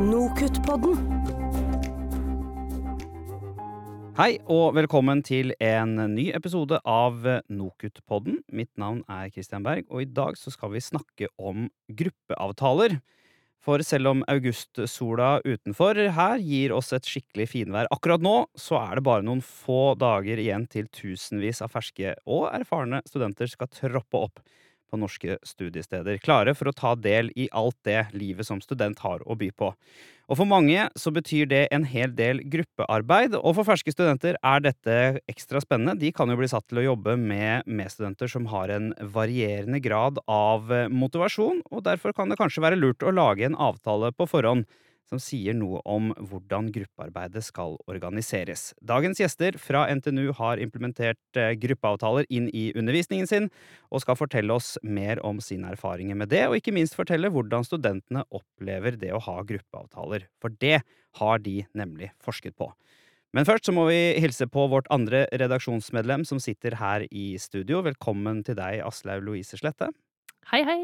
Nokutt-podden. Hei og velkommen til en ny episode av Nokutt-podden. Mitt navn er Christian Berg, og i dag skal vi snakke om gruppeavtaler. For selv om augustsola utenfor her gir oss et skikkelig finvær akkurat nå, så er det bare noen få dager igjen til tusenvis av ferske og erfarne studenter skal troppe opp på norske studiesteder, klare for å ta del i alt det livet som student har å by på. Og for mange så betyr det en hel del gruppearbeid, og for ferske studenter er dette ekstra spennende. De kan jo bli satt til å jobbe med medstudenter som har en varierende grad av motivasjon, og derfor kan det kanskje være lurt å lage en avtale på forhånd som sier noe om hvordan gruppearbeidet skal organiseres. Dagens gjester fra NTNU har implementert eh, gruppeavtaler inn i undervisningen sin, og skal fortelle oss mer om sine erfaringer med det, og ikke minst fortelle hvordan studentene opplever det å ha gruppeavtaler. For det har de nemlig forsket på. Men først så må vi hilse på vårt andre redaksjonsmedlem som sitter her i studio. Velkommen til deg, Aslaug Louise Slette. Hei, hei.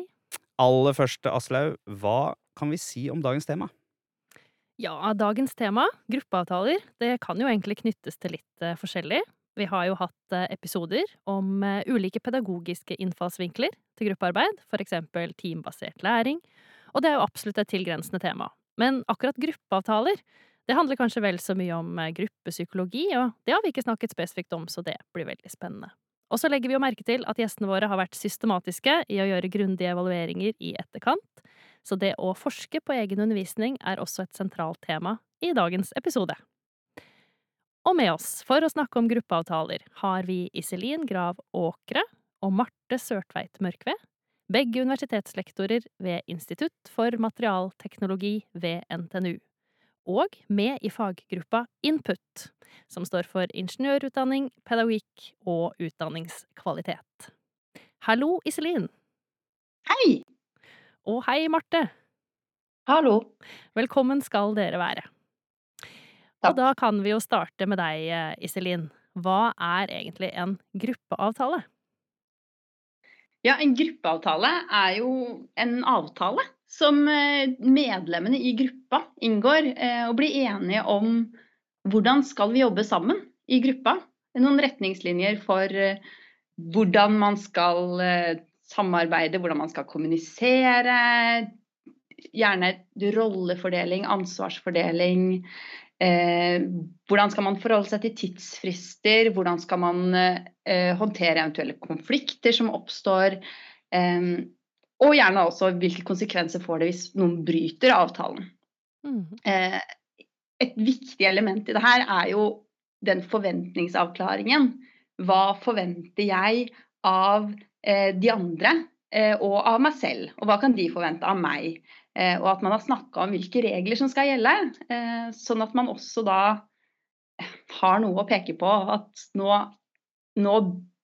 Aller først, Aslaug, hva kan vi si om dagens tema? Ja, dagens tema, gruppeavtaler, det kan jo egentlig knyttes til litt eh, forskjellig. Vi har jo hatt eh, episoder om eh, ulike pedagogiske innfallsvinkler til gruppearbeid, for eksempel teambasert læring, og det er jo absolutt et tilgrensende tema. Men akkurat gruppeavtaler, det handler kanskje vel så mye om gruppepsykologi, og det har vi ikke snakket spesifikt om, så det blir veldig spennende. Og så legger vi jo merke til at gjestene våre har vært systematiske i å gjøre grundige evalueringer i etterkant, så det å forske på egen undervisning er også et sentralt tema i dagens episode. Og med oss for å snakke om gruppeavtaler har vi Iselin Grav Åkre og Marte Sørtveit Mørkve, begge universitetslektorer ved Institutt for materialteknologi ved NTNU, og med i faggruppa Input, som står for ingeniørutdanning, pedagogikk og utdanningskvalitet. Hallo, Iselin! Hei! Og hei, Marte! Hallo. Velkommen skal dere være. Takk. Og da kan vi jo starte med deg, eh, Iselin. Hva er egentlig en gruppeavtale? Ja, en gruppeavtale er jo en avtale som eh, medlemmene i gruppa inngår eh, og blir enige om hvordan skal vi jobbe sammen i gruppa. Noen retningslinjer for hvordan man skal samarbeide, hvordan man skal kommunisere. Gjerne rollefordeling, ansvarsfordeling. Eh, hvordan skal man forholde seg til tidsfrister? Hvordan skal man eh, håndtere eventuelle konflikter som oppstår? Eh, og gjerne også hvilke konsekvenser får det hvis noen bryter avtalen. Mm. Eh, et viktig element i det her er jo den forventningsavklaringen. Hva forventer jeg av de andre eh, og av meg selv? Og hva kan de forvente av meg? Eh, og at man har snakka om hvilke regler som skal gjelde. eh, sånn at man også da har noe å peke på. At nå, nå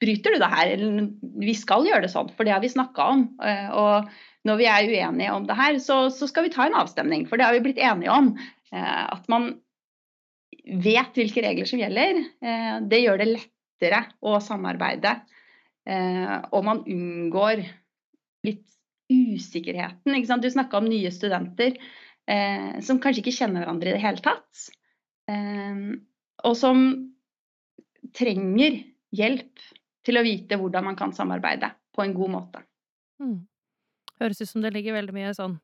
bryter du det her, eller vi skal gjøre det sånn, for det har vi snakka om. Eh, og når vi er uenige om det her, så, så skal vi ta en avstemning, for det har vi blitt enige om. Eh, at man vet hvilke regler som gjelder. Eh, det gjør det lettere å samarbeide. Eh, og man unngår litt usikkerheten. Du snakka om nye studenter eh, som kanskje ikke kjenner hverandre i det hele tatt. Eh, og som trenger hjelp til å vite hvordan man kan samarbeide på en god måte. Mm. Høres ut som det ligger veldig mye sånn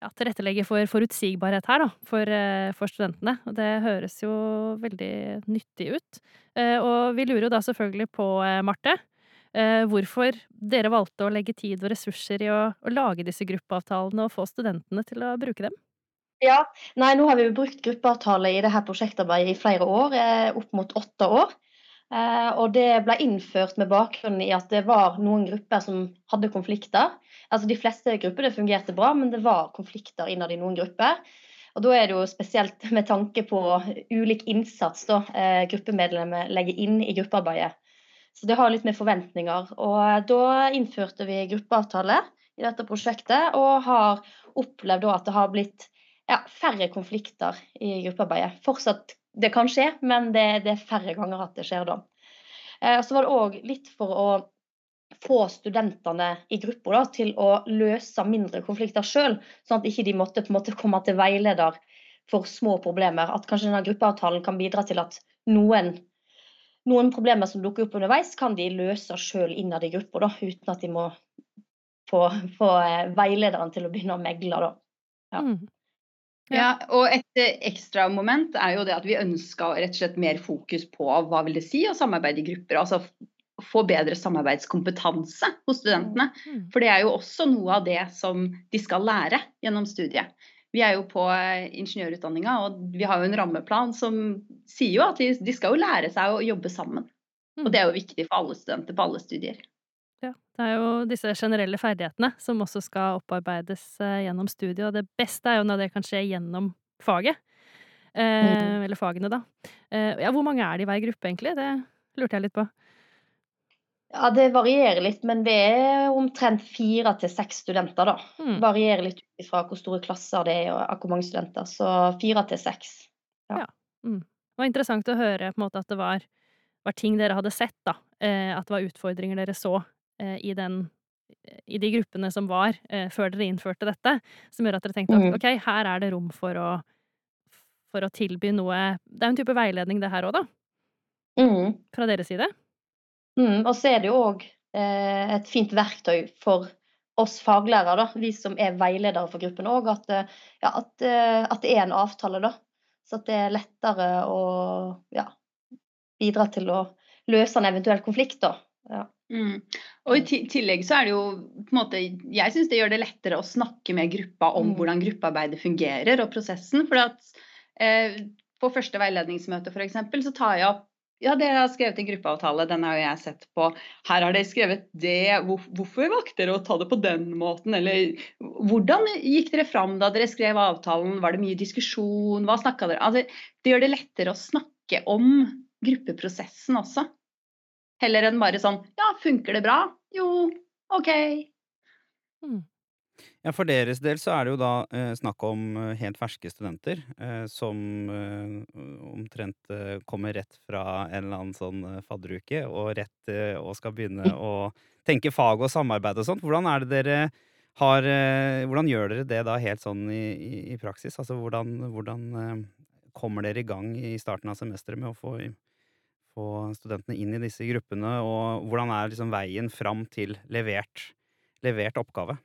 ja, tilrettelegge for forutsigbarhet her, da, for, for studentene. Og det høres jo veldig nyttig ut. Og vi lurer jo da selvfølgelig på, Marte, hvorfor dere valgte å legge tid og ressurser i å, å lage disse gruppeavtalene og få studentene til å bruke dem? Ja, nei, nå har vi brukt gruppeavtale i dette prosjektarbeidet i flere år, eh, opp mot åtte år. Eh, og det ble innført med bakgrunn i at det var noen grupper som hadde konflikter. Altså De fleste grupper det fungerte bra, men det var konflikter innad i noen grupper. Og Da er det jo spesielt med tanke på ulik innsats da, eh, gruppemedlemmer legger inn i gruppearbeidet. Så det har litt med forventninger. Og da innførte vi gruppeavtale i dette prosjektet, og har opplevd at det har blitt ja, færre konflikter i gruppearbeidet. Fortsatt, det kan skje, men det, det er færre ganger at det skjer da. Eh, så var det òg litt for å få studentene i grupper til å løse mindre konflikter sjøl, sånn at ikke de måtte på en måte komme til veileder for små problemer. At kanskje denne gruppeavtalen kan bidra til at noen, noen problemer som dukker opp underveis, kan de løse sjøl innad i gruppa, uten at de må få, få eh, veilederen til å begynne å megle. Da. Ja. Mm. Ja, og et eh, ekstra moment er jo det at vi ønska rett og slett mer fokus på hva vil det si å samarbeide i grupper. Altså få bedre samarbeidskompetanse hos studentene. Mm. For det er jo også noe av det som de skal lære gjennom studiet. Vi er jo på eh, ingeniørutdanninga, og vi har jo en rammeplan som sier jo at de, skal jo lære seg å jobbe sammen. Og mm. det er jo viktig for alle studenter på alle studier. Ja, det er jo disse generelle ferdighetene som også skal opparbeides eh, gjennom studiet, og det beste er jo når det kan skje gjennom faget. Eh, mm. Eller fagene, da. Eh, ja, hvor mange er det i hver gruppe, egentlig? Det lurte jeg litt på. Ja, det varierer litt, men det er omtrent fire til seks studenter, da. Mm. Varierer litt ut fra hvor store klasser det er og hvor mange studenter. Så fire til seks. Ja. ja. Mm. Det var interessant å høre på en måte at det var, var ting dere hadde sett, da. Eh, at det var utfordringer dere så Eh, i, den, i de gruppene som var eh, før dere innførte dette, som gjør at dere tenkte at mm. ok, her er det rom for å, for å tilby noe Det er en type veiledning det her òg, da? Mm. Fra deres side? Mm, og så er det jo òg eh, et fint verktøy for oss faglærere, da, vi som er veiledere for gruppen òg, at, eh, ja, at, at, det er en avtale, da. Så at det er lettere å ja, bidra til å løse en eventuell konflikt, da. Ja. Mm. Og i tillegg så er det jo på en måte Jeg syns det gjør det lettere å snakke med gruppa om mm. hvordan gruppearbeidet fungerer og prosessen. For at eh, på første veiledningsmøte f.eks. så tar jeg opp ja, dere har skrevet en gruppeavtale, den har jo jeg sett på. Her har dere skrevet det, hvorfor valgte dere å ta det på den måten? Eller hvordan gikk dere fram da dere skrev avtalen? Var det mye diskusjon? Hva snakka dere altså, Det gjør det lettere å snakke om gruppeprosessen også. Heller enn bare sånn Ja, funker det bra? Jo, OK. Mm. Ja, For deres del så er det jo da eh, snakk om eh, helt ferske studenter eh, som eh, omtrent eh, kommer rett fra en eller annen sånn eh, fadderuke og rett og skal begynne å tenke fag og samarbeid og sånt. Hvordan er det dere har Hvordan gjør dere det da helt sånn i, i, i praksis? Altså hvordan, hvordan kommer dere i gang i starten av semesteret med å få få studentene inn i disse gruppene, og hvordan er liksom veien fram til levert, levert oppgave?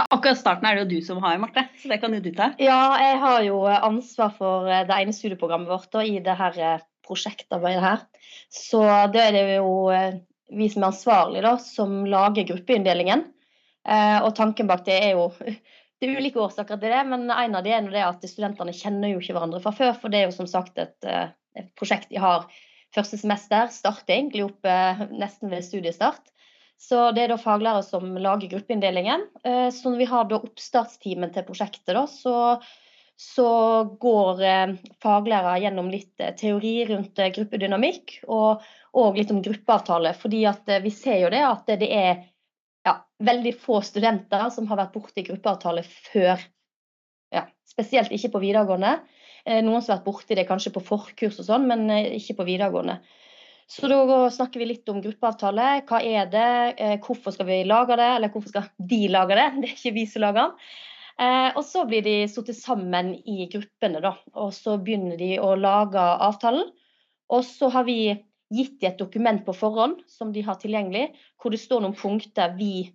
Ja, Akkurat starten er det jo du som har, Marte, så det kan jo du ta. Ja, jeg har jo ansvar for eh, det ene studieprogrammet vårt og i det her eh, prosjektarbeidet her. Så da er det jo eh, vi som er ansvarlige, da, som lager gruppeinndelingen. Og tanken bak det er jo det er ulike årsaker til det, men en av de er det at studentene kjenner jo ikke hverandre fra før. For det er jo som sagt et et prosjekt de har første semester, starter egentlig opp nesten ved studiestart. Så det er da faglærere som lager gruppeinndelingen. Eh, så når vi har da oppstartstimen til prosjektet, da, så, så går faglærer faglærere gjennom litt teori rundt gruppedynamikk og, og litt om gruppeavtale. fordi vi ser jo det at det er ja, veldig få studenter som har vært borti gruppeavtale før. Ja, spesielt ikke på videregående. Eh, noen som har vært borti det kanskje på forkurs og sånn, men eh, ikke på videregående. Så da snakker vi litt om gruppeavtale. Hva er det? Eh, hvorfor skal vi lage det? Eller hvorfor skal de lage det? Det er ikke vi som lager den. Og så blir de satt sammen i gruppene, da. Og så begynner de å lage avtalen. Og så har vi gitt dem et dokument på forhånd som de har tilgjengelig, hvor det står noen punkter vi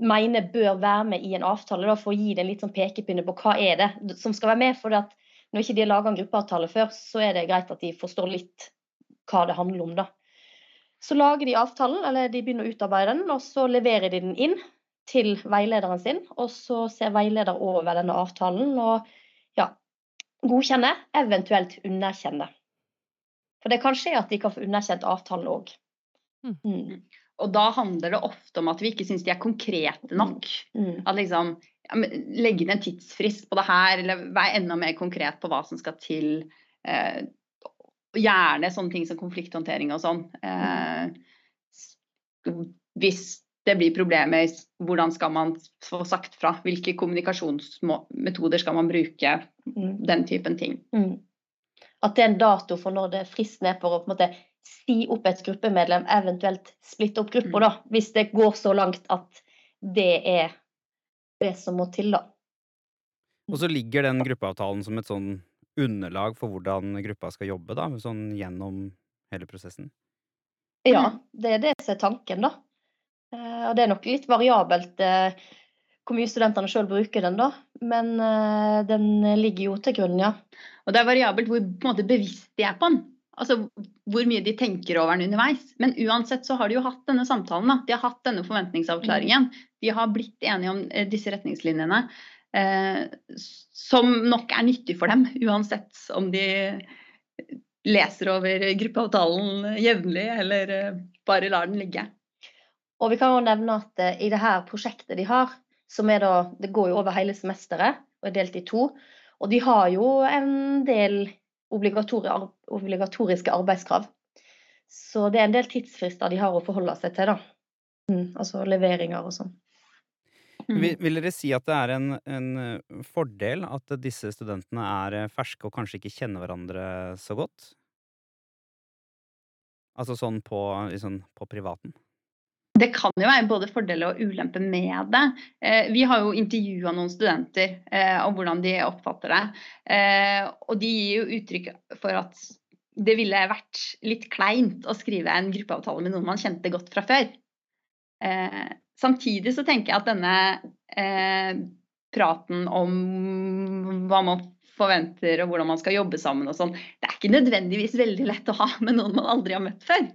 mener bør være med i en avtale, da, for å gi dem litt sånn pekepinne på hva er det som skal være med. For at når ikke de har laga en gruppeavtale før, så er det greit at de forstår litt hva det handler om, da. Så lager de avtalen, eller de begynner å utarbeide den, og så leverer de den inn til veilederen sin. Og så ser veileder over denne avtalen og ja, godkjenner, eventuelt underkjenner. For det kan skje at de kan få underkjent avtalen òg. Mm. mm. Og da handler det ofte om at vi ikke syns de er konkrete nok. Mm. mm. At liksom legge inn en tidsfrist på det her, eller være enda mer konkret på hva som skal til. Eh, gjerne sånne ting som konflikthåndtering og sånn. Eh, hvis det blir problemer, hvordan skal man få sagt fra? Hvilke kommunikasjonsmetoder skal man bruke? Mm. Den typen ting. Mm. At det er en dato for når det fristen er for å på en måte si opp et gruppemedlem, eventuelt splitte opp gruppa, Mm. da. Hvis det går så langt at det er det som må til, da. Og så ligger den gruppeavtalen som et sånn underlag for hvordan gruppa skal jobbe, da, sånn gjennom hele prosessen. Ja, Mm. det er det som er tanken, da. Eh, Og det er nok litt variabelt eh, hvor mye studentene sjøl bruker den, da. Men eh, den ligger jo til grunn, ja. Og det er variabelt hvor på en måte, bevisst de er på den. Altså hvor mye de tenker over den underveis. Men uansett så har de jo hatt denne samtalen. Da. De har hatt denne forventningsavklaringen. De har blitt enige om disse retningslinjene. Eh, som nok er nyttig for dem, uansett om de leser over gruppeavtalen jevnlig eller eh, bare lar den ligge. Og vi kan jo nevne at eh, i det her prosjektet de har, som da Det går jo over hele semesteret og er delt i to. Og de har jo en del obligatoriske arbeidskrav. Så det er en del tidsfrister de har å forholde seg til, da. Mm, altså leveringer og sånn. Mm. Vil, vil dere si at det er en, en eh, fordel at disse studentene er eh, ferske og kanskje ikke kjenner hverandre så godt? Altså sånn på, sånn på privaten? Det kan jo være både fordeler og ulemper med det. Eh, vi har jo intervjua noen studenter eh, om hvordan de oppfatter det. Eh, og de gir jo uttrykk for at det ville vært litt kleint å skrive en gruppeavtale med noen man kjente godt fra før. Eh, samtidig så tenker jeg at denne eh, praten om hva man forventer og hvordan man skal jobbe sammen og sånn, det er ikke nødvendigvis veldig lett å ha med noen man aldri har møtt før.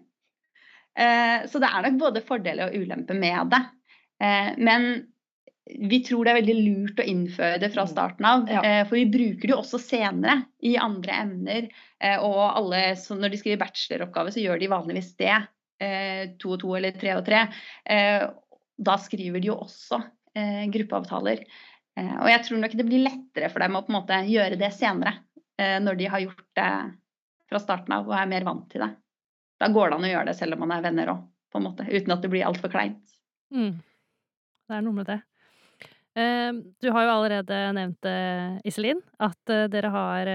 Eh, Så det er nok både fordeler og ulemper med det. Eh, Men vi tror det er veldig lurt å innføre det fra starten av. Ja. eh, For vi bruker det jo også senere i andre emner. eh, Og alle, så når de skriver bacheloroppgave, så gjør de vanligvis det. eh, To og to eller tre og tre. Eh, Da skriver de jo også eh, gruppeavtaler. Eh, Og jeg tror nok det blir lettere for dem å på en måte gjøre det senere. eh, Når de har gjort det fra starten av og er mer vant til det. Da går det an å gjøre det selv om man er venner òg, på en måte. Uten at det blir altfor kleint. Mm. Det er noe med det. Eh, Du har jo allerede nevnt det, Iselin, at eh, dere har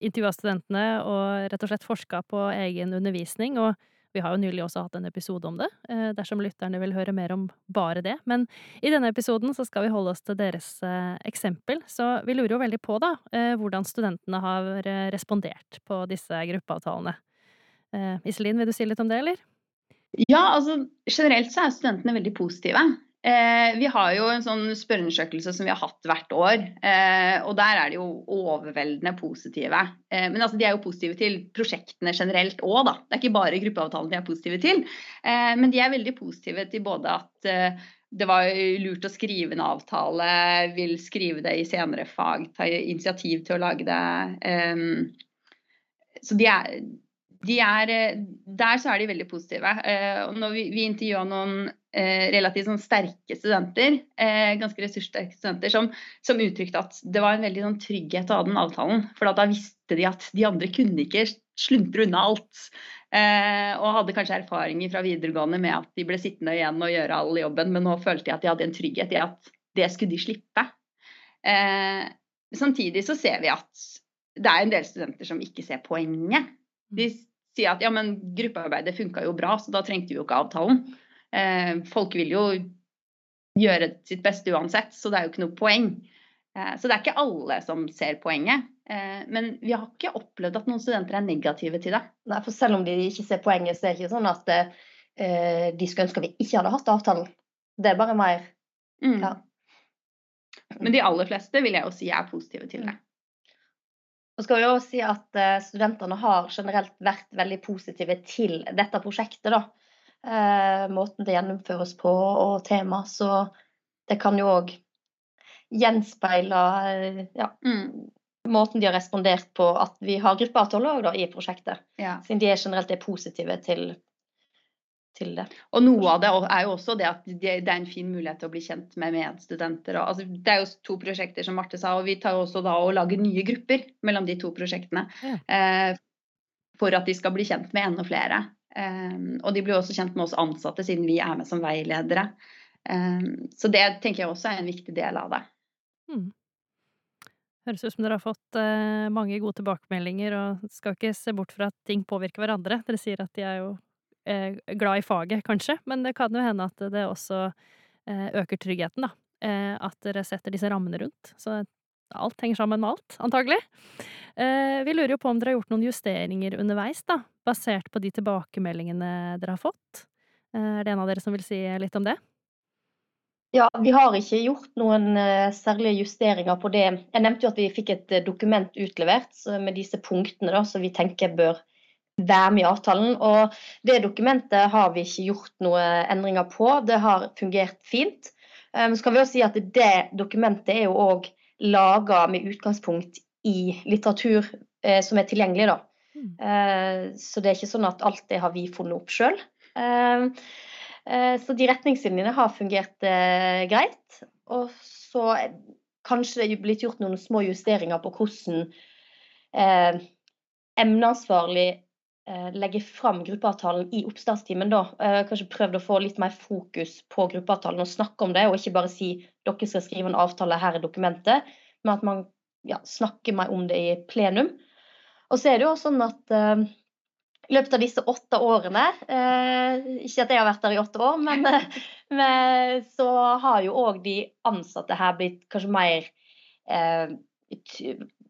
intervjua studentene og rett og slett forska på egen undervisning. Og vi har jo nylig også hatt en episode om det, eh, dersom lytterne vil høre mer om bare det. Men i denne episoden så skal vi holde oss til deres eh, eksempel. Så vi lurer jo veldig på da, eh, hvordan studentene har respondert på disse gruppeavtalene. Iselin, vil du si litt om det, eller? Ja, altså generelt så er studentene veldig positive. Eh, vi har jo en sånn spørreundersøkelse som vi har hatt hvert år, eh, og der er de jo overveldende positive. Eh, men altså, de er jo positive til prosjektene generelt òg, da. Det er ikke bare gruppeavtalen de er positive til. Eh, men de er veldig positive til både at eh, det var lurt å skrive en avtale, vil skrive det i senere fag, ta initiativ til å lage det. Eh, så de er, de er, der så er de veldig positive. Og når vi, vi intervjua noen relativt sånn sterke studenter, eh, ganske ressurssterke studenter, som, som, uttrykte at det var en veldig sånn trygghet å ha den avtalen. For da visste de at de andre kunne ikke sluntre unna alt. Eh, og hadde kanskje erfaringer fra videregående med at de ble sittende igjen og gjøre all jobben, men nå følte de at de hadde en trygghet i at det skulle de slippe. Eh, samtidig så ser vi at det er en del studenter som ikke ser poenget. De sier at ja, men gruppearbeidet funka jo bra, så da trengte vi jo ikke avtalen. Eh, folk vil jo gjøre sitt beste uansett, så det er jo ikke noe poeng. Eh, så det er ikke alle som ser poenget. Eh, men vi har ikke opplevd at noen studenter er negative til det. Nei, for selv om de ikke ser poenget, så er det ikke sånn at eh, de skulle ønske vi ikke hadde hatt avtalen. Det er bare mer Mm. Ja. Men de aller fleste vil jeg jo si er positive til det. Og skal vi også si at studentene har generelt vært veldig positive til dette prosjektet. da. Eh, måten det gjennomføres på og tema. Så det kan jo òg gjenspeile eh, ja, Mm. måten de har respondert på at vi har gruppeavtale også, da, i prosjektet. Ja. Siden de er generelt er positive til, til det. Og noe av det er jo også det at det, det er en fin mulighet til å bli kjent med medstudenter. Og, altså, det er jo to prosjekter, som Marte sa, og vi tar jo også da og lager nye grupper mellom de to prosjektene. Ja. Eh, for at de skal bli kjent med enda flere. Eh, og de blir også kjent med oss ansatte, siden vi er med som veiledere. Eh, så det tenker jeg også er en viktig del av det. Mm. Høres ut som dere har fått eh, mange gode tilbakemeldinger, og skal ikke se bort fra at ting påvirker hverandre. Dere sier at de er jo eh, glad i faget, kanskje, men det kan jo hende at det også eh, øker tryggheten, da. At dere setter disse rammene rundt. Så alt henger sammen med alt, antagelig. Eh, vi lurer jo på om dere har gjort noen justeringer underveis, da, basert på de tilbakemeldingene dere har fått. Eh, er det en av dere som vil si litt om det? Ja, vi har ikke gjort noen uh, særlige justeringer på det. Jeg nevnte jo at vi fikk et dokument utlevert med disse punktene da, som vi tenker bør være med i avtalen. Og det dokumentet har vi ikke gjort noen endringer på. Det har fungert fint. Men så kan vi også si at det dokumentet er jo òg laga med utgangspunkt i litteratur eh, som er tilgjengelig, da. Mm. så det er ikke sånn at alt det har vi funnet opp sjøl. Eh, så de retningslinjene har fungert eh, greit. Og så kanskje det er blitt gjort noen små justeringer på hvordan eh, emneansvarlig eh, legger fram gruppeavtalen i oppstartstimen. da. Eh, kanskje prøvd å få litt mer fokus på gruppeavtalen og snakke om det, og ikke bare si dere skal skrive en avtale, her i dokumentet, men at man ja, snakker mer om det i plenum. Og så er det jo sånn at eh, i løpet av disse åtte årene Ikke at jeg har vært der i åtte år, men, men så har jo òg de ansatte her blitt kanskje mer eh,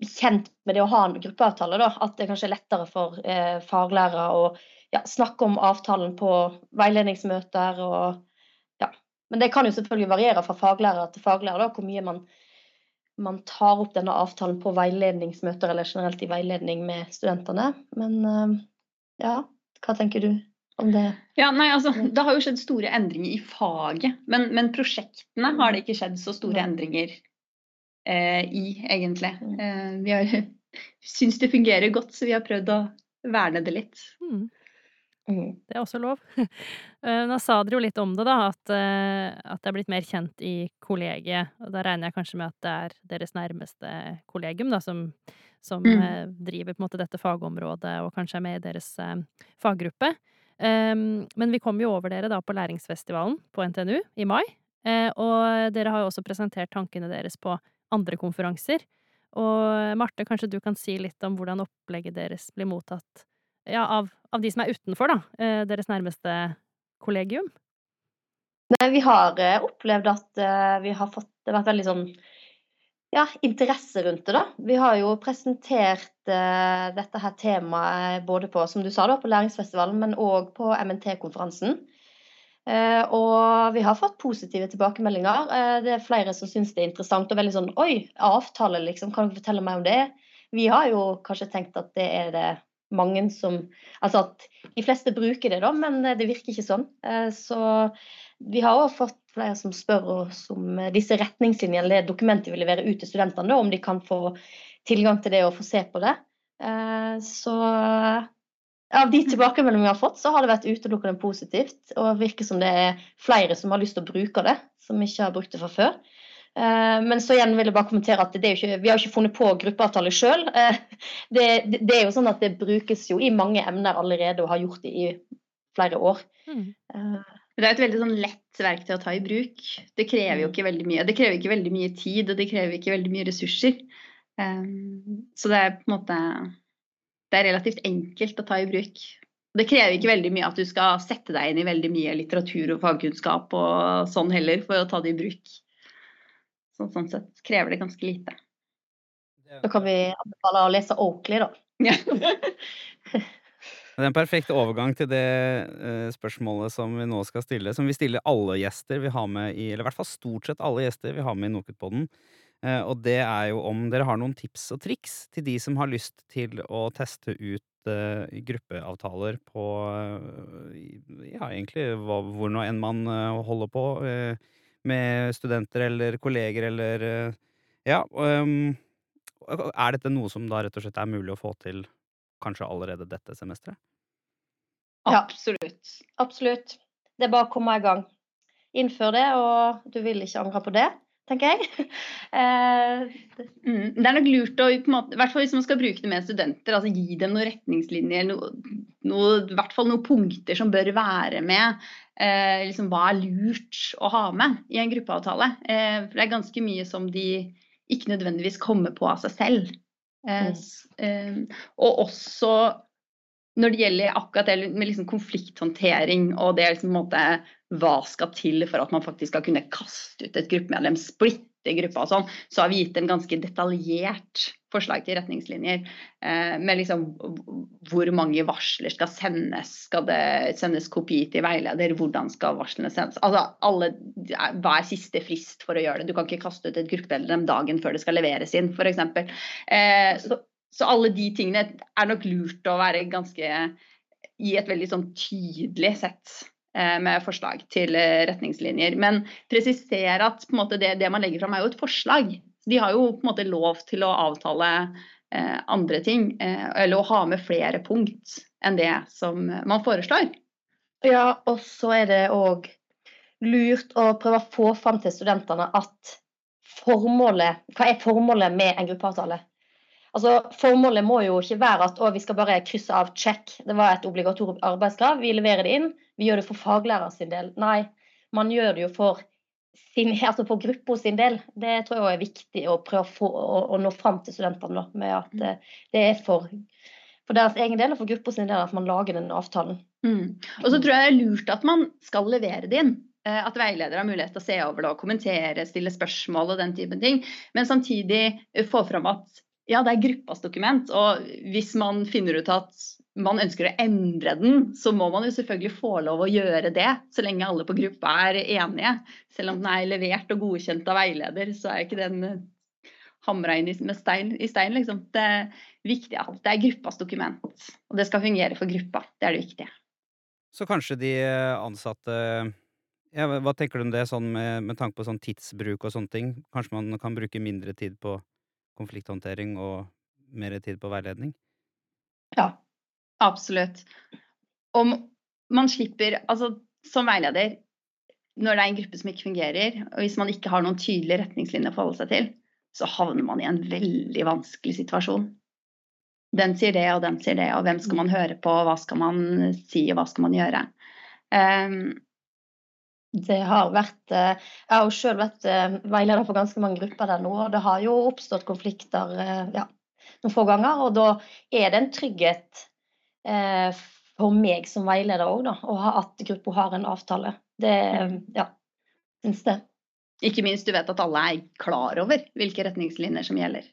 kjent med det å ha en gruppeavtale. Da. At det kanskje er lettere for eh, faglærere å ja, snakke om avtalen på veiledningsmøter. Og, ja. Men det kan jo selvfølgelig variere fra faglærer til faglærer da, hvor mye man, man tar opp denne avtalen på veiledningsmøter eller generelt i veiledning med studentene. Men eh, ja, hva tenker du om det? Ja, nei, altså, Det har jo skjedd store endringer i faget, men, men prosjektene har det ikke skjedd så store endringer i, egentlig. Mm. Eh, vi har syns det fungerer godt, så vi har prøvd å verne det litt. Mm. Mm. Det er også lov. Eh, nå sa dere jo litt om det, da, at, eh, at, det er blitt mer kjent i kollegiet. Og da regner jeg kanskje med at det er deres nærmeste kollegium da, som som mm. Eh, driver på en måte dette fagområdet og kanskje er med i deres eh, faggruppe. Men vi kom jo over dere da på Læringsfestivalen på NTNU i mai. Og dere har jo også presentert tankene deres på andre konferanser. Og Marte, kanskje du kan si litt om hvordan opplegget deres blir mottatt ja, av, av, de som er utenfor, da, uh, deres nærmeste kollegium? Nei, vi har opplevd at uh, vi har fått Det har vært veldig sånn ja, interesse rundt det. da. Vi har jo presentert uh, dette her temaet både på som du sa da, på Læringsfestivalen, men òg på MNT-konferansen. Uh, og vi har fått positive tilbakemeldinger. Uh, det er flere som syns det er interessant og veldig sånn Oi, avtale, liksom. Kan du fortelle meg om det? Vi har jo kanskje tenkt at det er det mange som Altså at de fleste bruker det, da, men det virker ikke sånn. så vi har òg fått flere som spør oss om eh, disse retningslinjene eller dokumentet vi leverer ut til studentene, om de kan få tilgang til det og få se på det. Eh, så av de tilbakemeldingene vi har fått, så har det vært utelukkende positivt. Og det virker som det er flere som har lyst til å bruke det, som ikke har brukt det fra før. Eh, men så igjen vil jeg bare kommentere at ikke, vi har ikke funnet på gruppeavtale sjøl. Det, det, er jo sånn at det brukes jo i mange emner allerede og har gjort det i flere år. Mm. Det er et veldig sånn lett verktøy å ta i bruk. Det krever jo mm. ikke veldig mye. Det krever ikke veldig mye tid, og det krever ikke veldig mye ressurser. Så det er på en måte Det er relativt enkelt å ta i bruk. Det krever ikke veldig mye at du skal sette deg inn i veldig mye litteratur og fagkunnskap og sånn heller, for å ta det i bruk. Så, sånn sett krever det ganske lite. Da kan vi anbefale å lese Oakley, da. Ja. Det er en perfekt overgang til det uh, spørsmålet som vi nå skal stille, som vi stiller alle gjester vi har med i Eller i hvert fall stort sett alle gjester vi har med i Nokutpodden. Uh, og det er jo om dere har noen tips og triks til de som har lyst til å teste ut uh, gruppeavtaler på Ja, egentlig hvor nå enn man holder på, med studenter eller kolleger eller Ja. Um, er dette noe som da rett og slett er mulig å få til kanskje allerede dette semesteret? Ja, absolutt. Absolutt. Det er bare å komme i gang. Innfør det, og du vil ikke angre på det, tenker jeg. eh, mm, det er nok lurt å, i hvert fall hvis man skal bruke det med studenter, altså gi dem noen retningslinjer, noe, noe, i hvert fall noen punkter som bør være med. Eh, liksom, hva er lurt å ha med i en gruppeavtale? Eh, for det er ganske mye som de ikke nødvendigvis kommer på av seg selv. Eh, Mm. og også når det gjelder akkurat det med liksom konflikthåndtering og det liksom, måte, hva skal til for at man faktisk skal kunne kaste ut et gruppemedlem, splitte gruppa og sånn, så har vi gitt en ganske detaljert forslag til retningslinjer. Eh, med liksom hvor mange varsler skal sendes, skal det sendes kopi til veileder, hvordan skal varslene sendes. Altså alle, hva er siste frist for å gjøre det? Du kan ikke kaste ut et gruppemedlem dagen før det skal leveres inn, f.eks. Eh, så, så alle de tingene er nok lurt å være ganske i et veldig sånn tydelig sett eh, med forslag til eh, retningslinjer. Men presisere at måte, det, det man legger fram er jo et forslag. De har jo på en måte lov til å avtale eh, andre ting, eh, eller å ha med flere punkt enn det som man foreslår. Ja, og så er det òg lurt å prøve å få fram til studentene at formålet Hva er formålet med en gruppeavtale? Altså, Formålet må jo ikke være at å, vi skal bare krysse av check. Det var et obligatorisk arbeidskrav, vi leverer det inn. Vi gjør det for faglærer sin del. Nei, man gjør det jo for, sin, altså for gruppa sin del. Det tror jeg er viktig å prøve å, få, å, å nå fram til studentene med at eh, det er for, for deres egen del og for gruppa sin del at man lager den avtalen. Mm. Og så tror jeg det er lurt at man skal levere det inn. Eh, At veileder har mulighet til å se over det og kommentere, stille spørsmål og den typen ting. Men samtidig få fram at ja, det er gruppas dokument. Og hvis man finner ut at man ønsker å endre den, så må man jo selvfølgelig få lov å gjøre det. Så lenge alle på gruppa er enige. Selv om den er levert og godkjent av veileder, så er ikke den eh, hamra inn i, stein, i stein. Liksom. Det er viktig at det er gruppas dokument. Og det skal fungere for gruppa. Det er det viktige. Så kanskje de eh, ansatte ja, Hva tenker du om det, sånn med, med tanke på sånn tidsbruk og sånne ting? Kanskje man kan bruke mindre tid på konflikthåndtering og mer tid på veiledning? Ja, absolutt. Om man slipper Altså, som veileder, når det er en gruppe som ikke fungerer, og hvis man ikke har noen tydelige retningslinjer å forholde seg til, så havner man i en veldig vanskelig situasjon. Den sier det, og den sier det, og hvem skal man høre på, hva skal man si, og hva skal man gjøre? Um, Det har vært eh, Jeg har jo selv vært eh, veileder for ganske mange grupper der nå, og det har jo oppstått konflikter eh, ja, noen få ganger. Og da er det en trygghet for meg som veileder òg, å ha at gruppa har en avtale. Det ja, syns det. ikke minst du vet at alle er klar over hvilke retningslinjer som gjelder.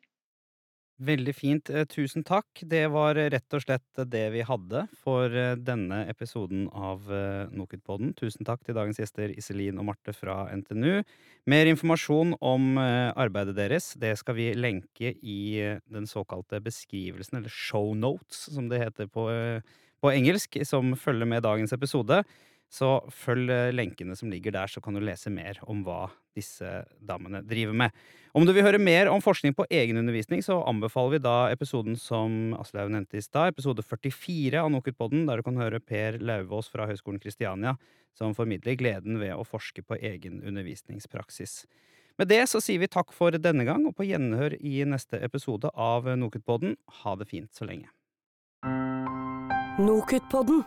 Veldig fint. Eh, Tusen takk. Det var rett og slett det vi hadde for eh, denne episoden av eh, NOKUT-podden. Tusen takk til dagens gjester Iselin og Marte fra NTNU. Mer informasjon om eh, arbeidet deres det skal vi lenke i eh, den såkalte beskrivelsen, eller show notes, som det heter på, eh, på engelsk, som følger med dagens episode. Så følg eh, lenkene som ligger der, så kan du lese mer om hva disse damene driver med. Om du vil høre mer om forskning på egenundervisning, så anbefaler vi da episoden som Aslaug nevnte i stad, episode 44 av NOKUT-podden, der du kan høre Per Lauvås fra Høgskolen Kristiania, som formidler gleden ved å forske på egen undervisningspraksis. Med det så sier vi takk for denne gang, og på gjenhør i neste episode av NOKUT-podden. Ha det fint så lenge. Nokutpodden.